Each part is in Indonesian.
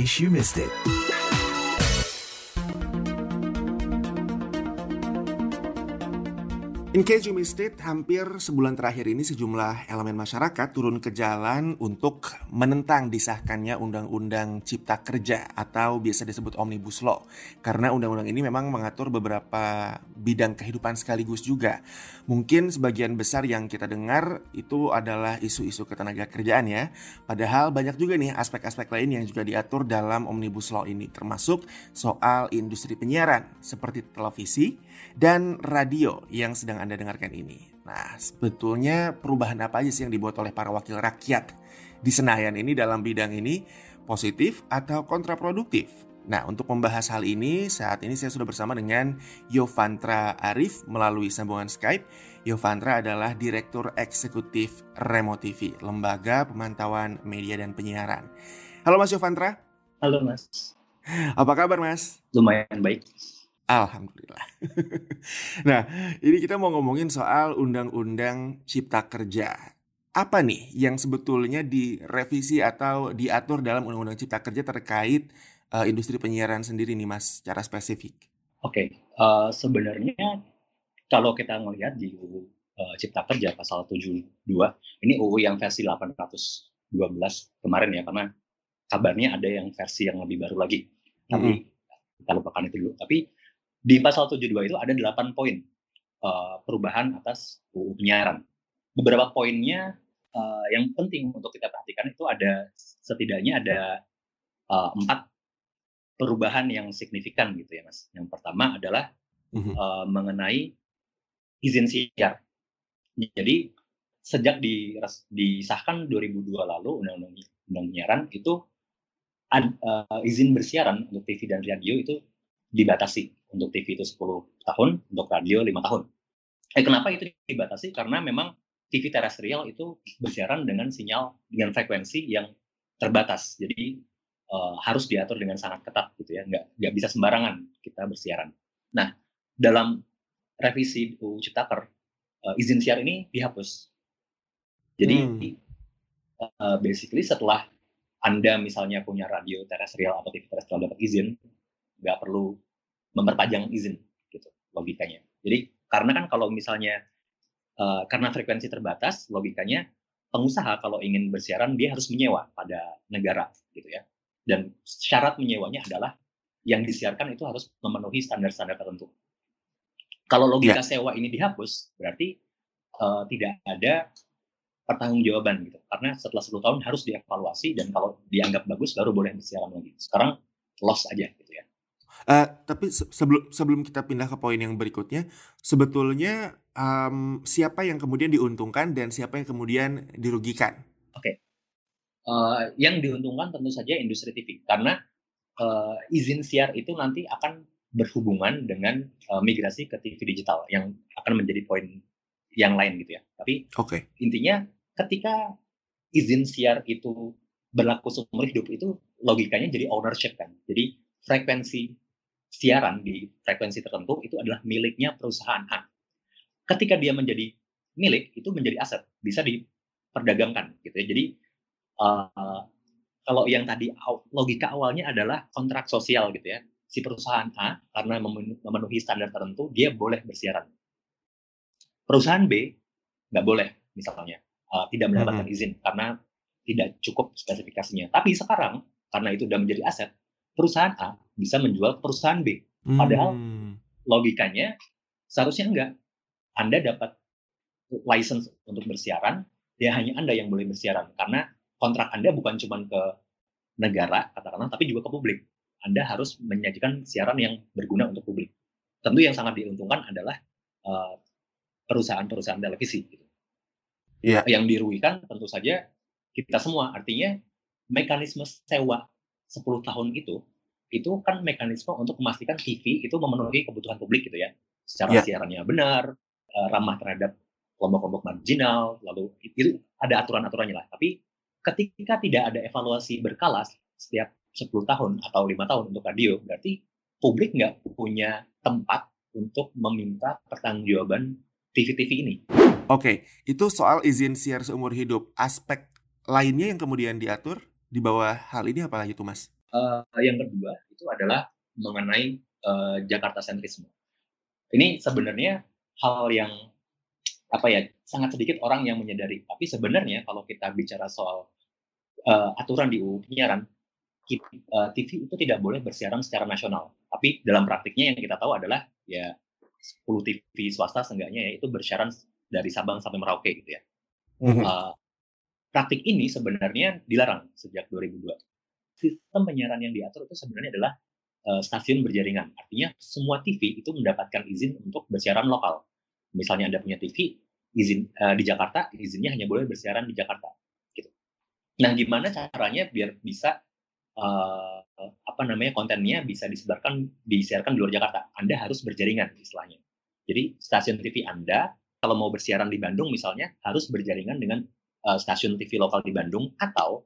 case you missed it. In case you missed it, hampir sebulan terakhir ini sejumlah elemen masyarakat turun ke jalan untuk menentang disahkannya Undang-Undang Cipta Kerja atau biasa disebut Omnibus Law. Karena undang-undang ini memang mengatur beberapa bidang kehidupan sekaligus juga. Mungkin sebagian besar yang kita dengar itu adalah isu-isu ketenaga kerjaan ya. Padahal banyak juga nih aspek-aspek lain yang juga diatur dalam Omnibus Law ini, termasuk soal industri penyiaran seperti televisi dan radio yang sedang anda dengarkan ini. Nah, sebetulnya perubahan apa aja sih yang dibuat oleh para wakil rakyat di Senayan ini dalam bidang ini positif atau kontraproduktif? Nah, untuk membahas hal ini, saat ini saya sudah bersama dengan Yovantra Arif melalui sambungan Skype. Yovantra adalah Direktur Eksekutif Remo TV, Lembaga Pemantauan Media dan Penyiaran. Halo Mas Yovantra. Halo Mas. Apa kabar Mas? Lumayan baik. Alhamdulillah. nah, ini kita mau ngomongin soal Undang-Undang Cipta Kerja. Apa nih yang sebetulnya direvisi atau diatur dalam Undang-Undang Cipta Kerja terkait uh, industri penyiaran sendiri nih, Mas, secara spesifik? Oke, okay. uh, sebenarnya kalau kita melihat di UU uh, Cipta Kerja pasal 72, ini UU yang versi 812 kemarin ya, karena kabarnya ada yang versi yang lebih baru lagi. Tapi mm -hmm. kita lupakan itu dulu. Tapi di pasal 72 itu ada 8 poin uh, perubahan atas UU penyiaran. Beberapa poinnya uh, yang penting untuk kita perhatikan itu ada setidaknya ada uh, empat perubahan yang signifikan gitu ya mas. Yang pertama adalah uh, mengenai izin siar. Jadi sejak di, disahkan 2002 lalu undang-undang undang penyiaran itu ad, uh, izin bersiaran untuk TV dan radio itu dibatasi untuk TV itu 10 tahun, untuk radio 5 tahun. Eh, kenapa itu dibatasi? Karena memang TV terestrial itu bersiaran dengan sinyal dengan frekuensi yang terbatas. Jadi uh, harus diatur dengan sangat ketat gitu ya, nggak nggak bisa sembarangan kita bersiaran. Nah, dalam revisi UU Ciptaker, uh, izin siar ini dihapus. Jadi hmm. uh, basically setelah anda misalnya punya radio terestrial atau TV terestrial dapat izin, nggak perlu memperpanjang izin gitu logikanya. Jadi karena kan kalau misalnya uh, karena frekuensi terbatas logikanya pengusaha kalau ingin bersiaran dia harus menyewa pada negara gitu ya. Dan syarat menyewanya adalah yang disiarkan itu harus memenuhi standar-standar tertentu. Kalau logika yeah. sewa ini dihapus, berarti uh, tidak ada pertanggungjawaban gitu. Karena setelah 10 tahun harus dievaluasi dan kalau dianggap bagus baru boleh bersiaran lagi. Sekarang loss aja ya. Uh, tapi sebelum sebelum kita pindah ke poin yang berikutnya, sebetulnya um, siapa yang kemudian diuntungkan dan siapa yang kemudian dirugikan? Oke, uh, yang diuntungkan tentu saja industri TV karena uh, izin siar itu nanti akan berhubungan dengan uh, migrasi ke TV digital yang akan menjadi poin yang lain gitu ya. Tapi okay. intinya ketika izin siar itu berlaku seumur hidup itu logikanya jadi ownership kan. Jadi frekuensi siaran di frekuensi tertentu itu adalah miliknya perusahaan A. Ketika dia menjadi milik, itu menjadi aset, bisa diperdagangkan gitu ya. Jadi uh, kalau yang tadi logika awalnya adalah kontrak sosial gitu ya. Si perusahaan A karena memenuhi standar tertentu dia boleh bersiaran. Perusahaan B nggak boleh misalnya uh, tidak mendapatkan hmm. izin karena tidak cukup spesifikasinya. Tapi sekarang karena itu sudah menjadi aset, perusahaan A bisa menjual perusahaan B. Padahal hmm. logikanya seharusnya enggak. Anda dapat license untuk bersiaran, ya hanya Anda yang boleh bersiaran karena kontrak Anda bukan cuma ke negara katakanlah tapi juga ke publik. Anda harus menyajikan siaran yang berguna untuk publik. Tentu yang sangat diuntungkan adalah uh, perusahaan-perusahaan televisi. Gitu. Yeah. Yang dirugikan tentu saja kita semua. Artinya mekanisme sewa 10 tahun itu itu kan mekanisme untuk memastikan TV itu memenuhi kebutuhan publik gitu ya. Secara yeah. siarannya benar, uh, ramah terhadap kelompok-kelompok marginal, lalu itu ada aturan-aturannya lah. Tapi ketika tidak ada evaluasi berkala setiap 10 tahun atau lima tahun untuk radio, berarti publik nggak punya tempat untuk meminta pertanggungjawaban TV-TV ini. Oke, itu soal izin siar seumur hidup. Aspek lainnya yang kemudian diatur di bawah hal ini apa lagi tuh, Mas? uh, yang kedua itu adalah mengenai uh, Jakarta sentrisme. Ini sebenarnya hal yang apa ya sangat sedikit orang yang menyadari. Tapi sebenarnya kalau kita bicara soal uh, aturan di UU penyiaran, TV itu tidak boleh bersiaran secara nasional. Tapi dalam praktiknya yang kita tahu adalah ya 10 TV swasta seenggaknya ya itu bersiaran dari Sabang sampai Merauke gitu ya. Mm-hmm. Uh, praktik ini sebenarnya dilarang sejak 2002 sistem penyiaran yang diatur itu sebenarnya adalah uh, stasiun berjaringan. Artinya semua TV itu mendapatkan izin untuk bersiaran lokal. Misalnya Anda punya TV izin uh, di Jakarta, izinnya hanya boleh bersiaran di Jakarta. Gitu. Nah, gimana caranya biar bisa uh, apa namanya kontennya bisa disebarkan disiarkan di luar Jakarta? Anda harus berjaringan istilahnya. Jadi stasiun TV Anda kalau mau bersiaran di Bandung misalnya harus berjaringan dengan uh, stasiun TV lokal di Bandung atau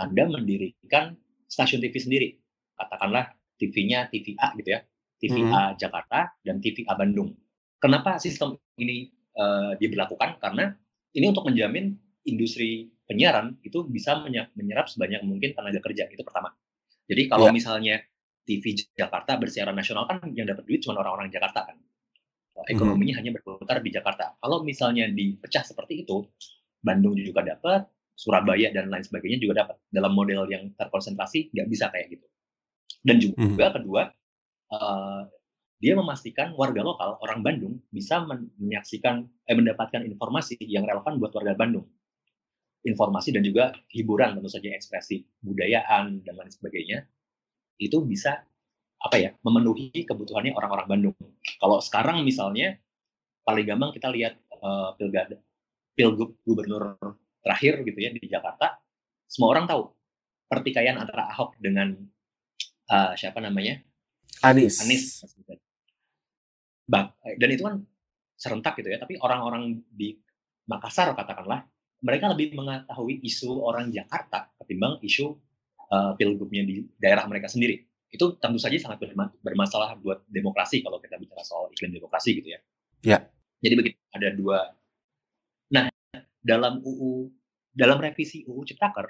anda mendirikan stasiun TV sendiri. Katakanlah TV-nya TVA gitu ya, TVA hmm. Jakarta dan TVA Bandung. Kenapa sistem ini uh, diberlakukan? Karena ini untuk menjamin industri penyiaran itu bisa menyerap sebanyak mungkin tenaga kerja itu pertama. Jadi kalau yeah. misalnya TV Jakarta bersiaran nasional kan yang dapat duit cuma orang-orang Jakarta kan. Ekonominya hmm. hanya berputar di Jakarta. Kalau misalnya dipecah seperti itu, Bandung juga dapat, Surabaya dan lain sebagainya juga dapat dalam model yang terkonsentrasi nggak bisa kayak gitu. Dan juga hmm. kedua uh, dia memastikan warga lokal orang Bandung bisa menyaksikan eh, mendapatkan informasi yang relevan buat warga Bandung. Informasi dan juga hiburan tentu saja ekspresi budayaan dan lain sebagainya itu bisa apa ya memenuhi kebutuhannya orang-orang Bandung. Kalau sekarang misalnya paling gampang kita lihat uh, pilgada pilgub gubernur terakhir gitu ya di Jakarta, semua orang tahu pertikaian antara Ahok dengan uh, siapa namanya Anies. Anies. Bang, dan itu kan serentak gitu ya. Tapi orang-orang di Makassar katakanlah mereka lebih mengetahui isu orang Jakarta ketimbang isu uh, pilgubnya di daerah mereka sendiri. Itu tentu saja sangat bermasalah buat demokrasi kalau kita bicara soal iklim demokrasi gitu ya. Ya. Jadi begitu ada dua dalam UU dalam revisi UU Ciptaker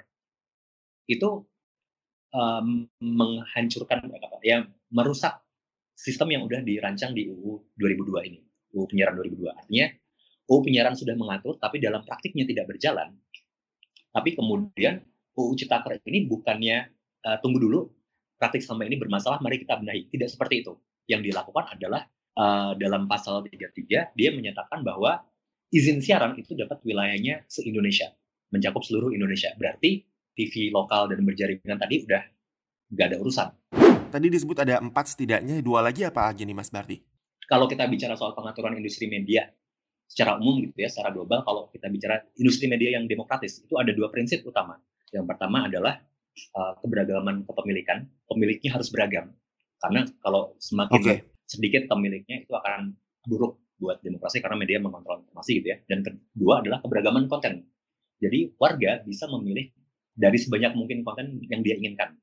itu um, menghancurkan apa ya merusak sistem yang udah dirancang di UU 2002 ini UU penyiaran 2002 artinya UU penyiaran sudah mengatur tapi dalam praktiknya tidak berjalan. Tapi kemudian UU Ciptaker ini bukannya uh, tunggu dulu praktik selama ini bermasalah mari kita benahi. Tidak seperti itu. Yang dilakukan adalah uh, dalam pasal 33 dia menyatakan bahwa izin siaran itu dapat wilayahnya se-Indonesia, mencakup seluruh Indonesia. Berarti TV lokal dan berjaringan tadi udah nggak ada urusan. Tadi disebut ada empat setidaknya, dua lagi apa aja nih Mas Bardi? Kalau kita bicara soal pengaturan industri media, secara umum gitu ya, secara global, kalau kita bicara industri media yang demokratis, itu ada dua prinsip utama. Yang pertama adalah uh, keberagaman kepemilikan, pemiliknya harus beragam. Karena kalau semakin okay. sedikit pemiliknya itu akan buruk buat demokrasi karena media mengontrol informasi gitu ya. Dan kedua adalah keberagaman konten. Jadi warga bisa memilih dari sebanyak mungkin konten yang dia inginkan.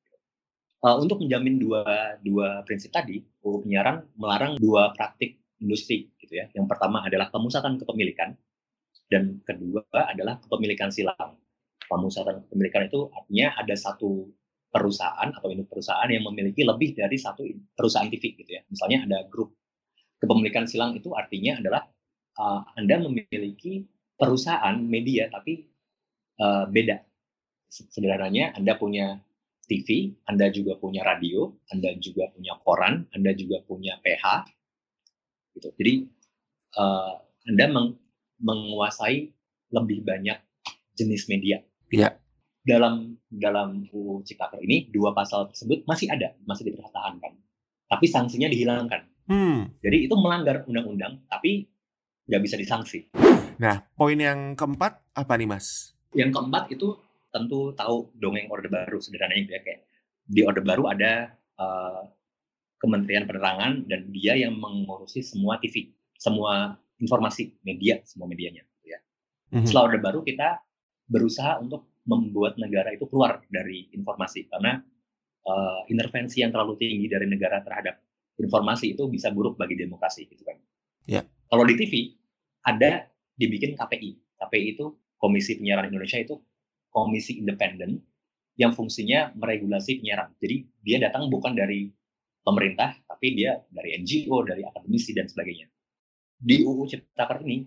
Uh, untuk menjamin dua dua prinsip tadi, UU penyiaran melarang dua praktik industri gitu ya. Yang pertama adalah pemusatan kepemilikan dan kedua adalah kepemilikan silang. Pemusatan kepemilikan itu artinya ada satu perusahaan atau induk perusahaan yang memiliki lebih dari satu perusahaan TV gitu ya. Misalnya ada grup kepemilikan silang itu artinya adalah uh, Anda memiliki perusahaan media tapi uh, beda. Sederhananya Anda punya TV, Anda juga punya radio, Anda juga punya koran, Anda juga punya PH, gitu. Jadi uh, Anda meng menguasai lebih banyak jenis media. Iya. Dalam dalam UU Ciptaker ini dua pasal tersebut masih ada, masih dipertahankan, tapi sanksinya dihilangkan. Hmm. Jadi itu melanggar undang-undang, tapi nggak bisa disanksi. Nah, poin yang keempat apa nih, Mas? Yang keempat itu tentu tahu dongeng Orde Baru sederhananya gitu ya kayak di Orde Baru ada uh, Kementerian Penerangan dan dia yang mengurusi semua TV, semua informasi media, semua medianya. Gitu ya. Mm-hmm. Setelah Orde Baru kita berusaha untuk membuat negara itu keluar dari informasi karena uh, intervensi yang terlalu tinggi dari negara terhadap informasi itu bisa buruk bagi demokrasi gitu kan. Ya. Kalau di TV ada dibikin KPI. KPI itu Komisi Penyiaran Indonesia itu komisi independen yang fungsinya meregulasi penyiaran. Jadi dia datang bukan dari pemerintah, tapi dia dari NGO, dari akademisi dan sebagainya. Di UU Ciptaker ini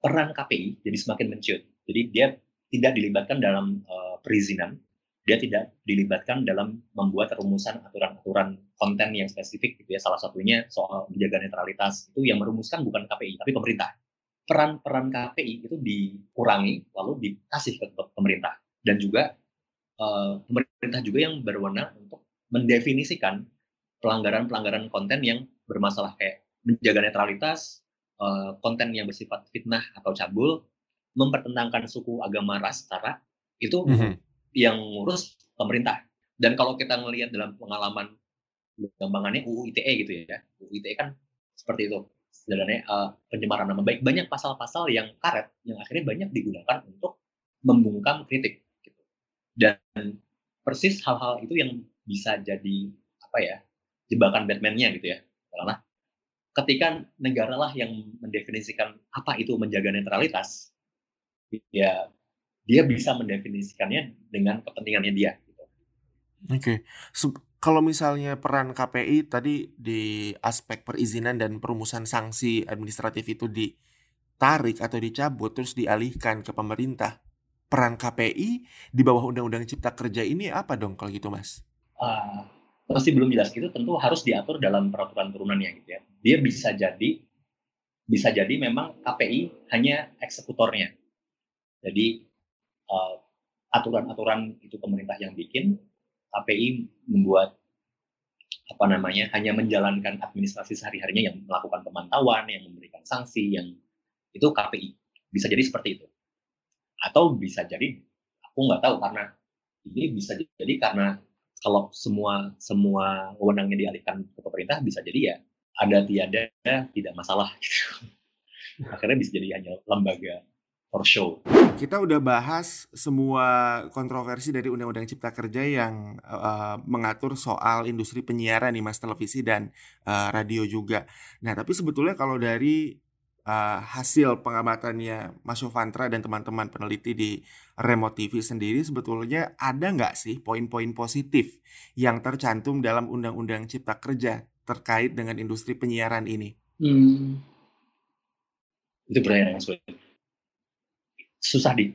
peran KPI jadi semakin mencuat. Jadi dia tidak dilibatkan dalam uh, perizinan, dia tidak dilibatkan dalam membuat rumusan aturan-aturan konten yang spesifik gitu ya. Salah satunya soal menjaga netralitas itu yang merumuskan bukan KPI tapi pemerintah. Peran-peran KPI itu dikurangi lalu dikasih ke pemerintah dan juga uh, pemerintah juga yang berwenang untuk mendefinisikan pelanggaran-pelanggaran konten yang bermasalah kayak menjaga netralitas, uh, konten yang bersifat fitnah atau cabul, mempertentangkan suku, agama, ras, cara, itu mm -hmm. Yang ngurus pemerintah. Dan kalau kita melihat dalam pengalaman gampangannya UU ITE gitu ya, UU ITE kan seperti itu. Sebenarnya uh, pencemaran nama baik banyak pasal-pasal yang karet yang akhirnya banyak digunakan untuk membungkam kritik. Gitu. Dan persis hal-hal itu yang bisa jadi apa ya jebakan Batman-nya gitu ya. Karena ketika negara lah yang mendefinisikan apa itu menjaga netralitas, ya dia bisa mendefinisikannya dengan kepentingannya dia. Gitu. Oke, okay. kalau misalnya peran KPI tadi di aspek perizinan dan perumusan sanksi administratif itu ditarik atau dicabut terus dialihkan ke pemerintah, peran KPI di bawah Undang-Undang Cipta Kerja ini apa dong kalau gitu, Mas? Uh, masih belum jelas itu tentu harus diatur dalam peraturan turunannya gitu ya. Dia bisa jadi bisa jadi memang KPI hanya eksekutornya. Jadi aturan-aturan itu pemerintah yang bikin, KPI membuat apa namanya hanya menjalankan administrasi sehari-harinya yang melakukan pemantauan, yang memberikan sanksi, yang itu KPI bisa jadi seperti itu. Atau bisa jadi aku nggak tahu karena ini bisa jadi karena kalau semua semua wewenangnya dialihkan ke pemerintah bisa jadi ya ada tiada tidak masalah gitu. akhirnya bisa jadi hanya lembaga for show. Kita udah bahas semua kontroversi dari Undang-Undang Cipta Kerja yang uh, mengatur soal industri penyiaran nih Mas televisi dan uh, radio juga. Nah, tapi sebetulnya kalau dari uh, hasil pengamatannya Mas Yovantra dan teman-teman peneliti di Remote TV sendiri sebetulnya ada nggak sih poin-poin positif yang tercantum dalam Undang-Undang Cipta Kerja terkait dengan industri penyiaran ini? Hmm. Itu pertanyaan yang sulit. Susah di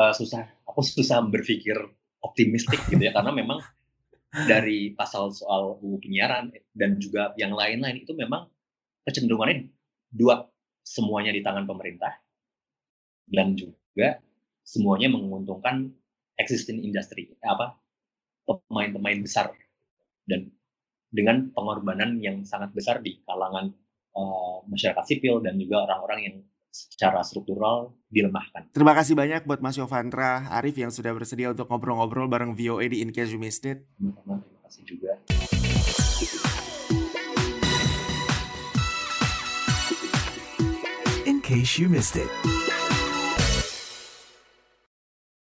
uh, susah aku susah berpikir optimistik gitu ya karena memang dari pasal soal UU penyiaran dan juga yang lain-lain itu memang kecenderungannya dua semuanya di tangan pemerintah dan juga semuanya menguntungkan existing industry apa pemain-pemain besar dan dengan pengorbanan yang sangat besar di kalangan uh, masyarakat sipil dan juga orang-orang yang secara struktural dilemahkan. Terima kasih banyak buat Mas Yovantra Arif yang sudah bersedia untuk ngobrol-ngobrol bareng VOA di In Case You Missed It. Terima kasih juga. case you missed it.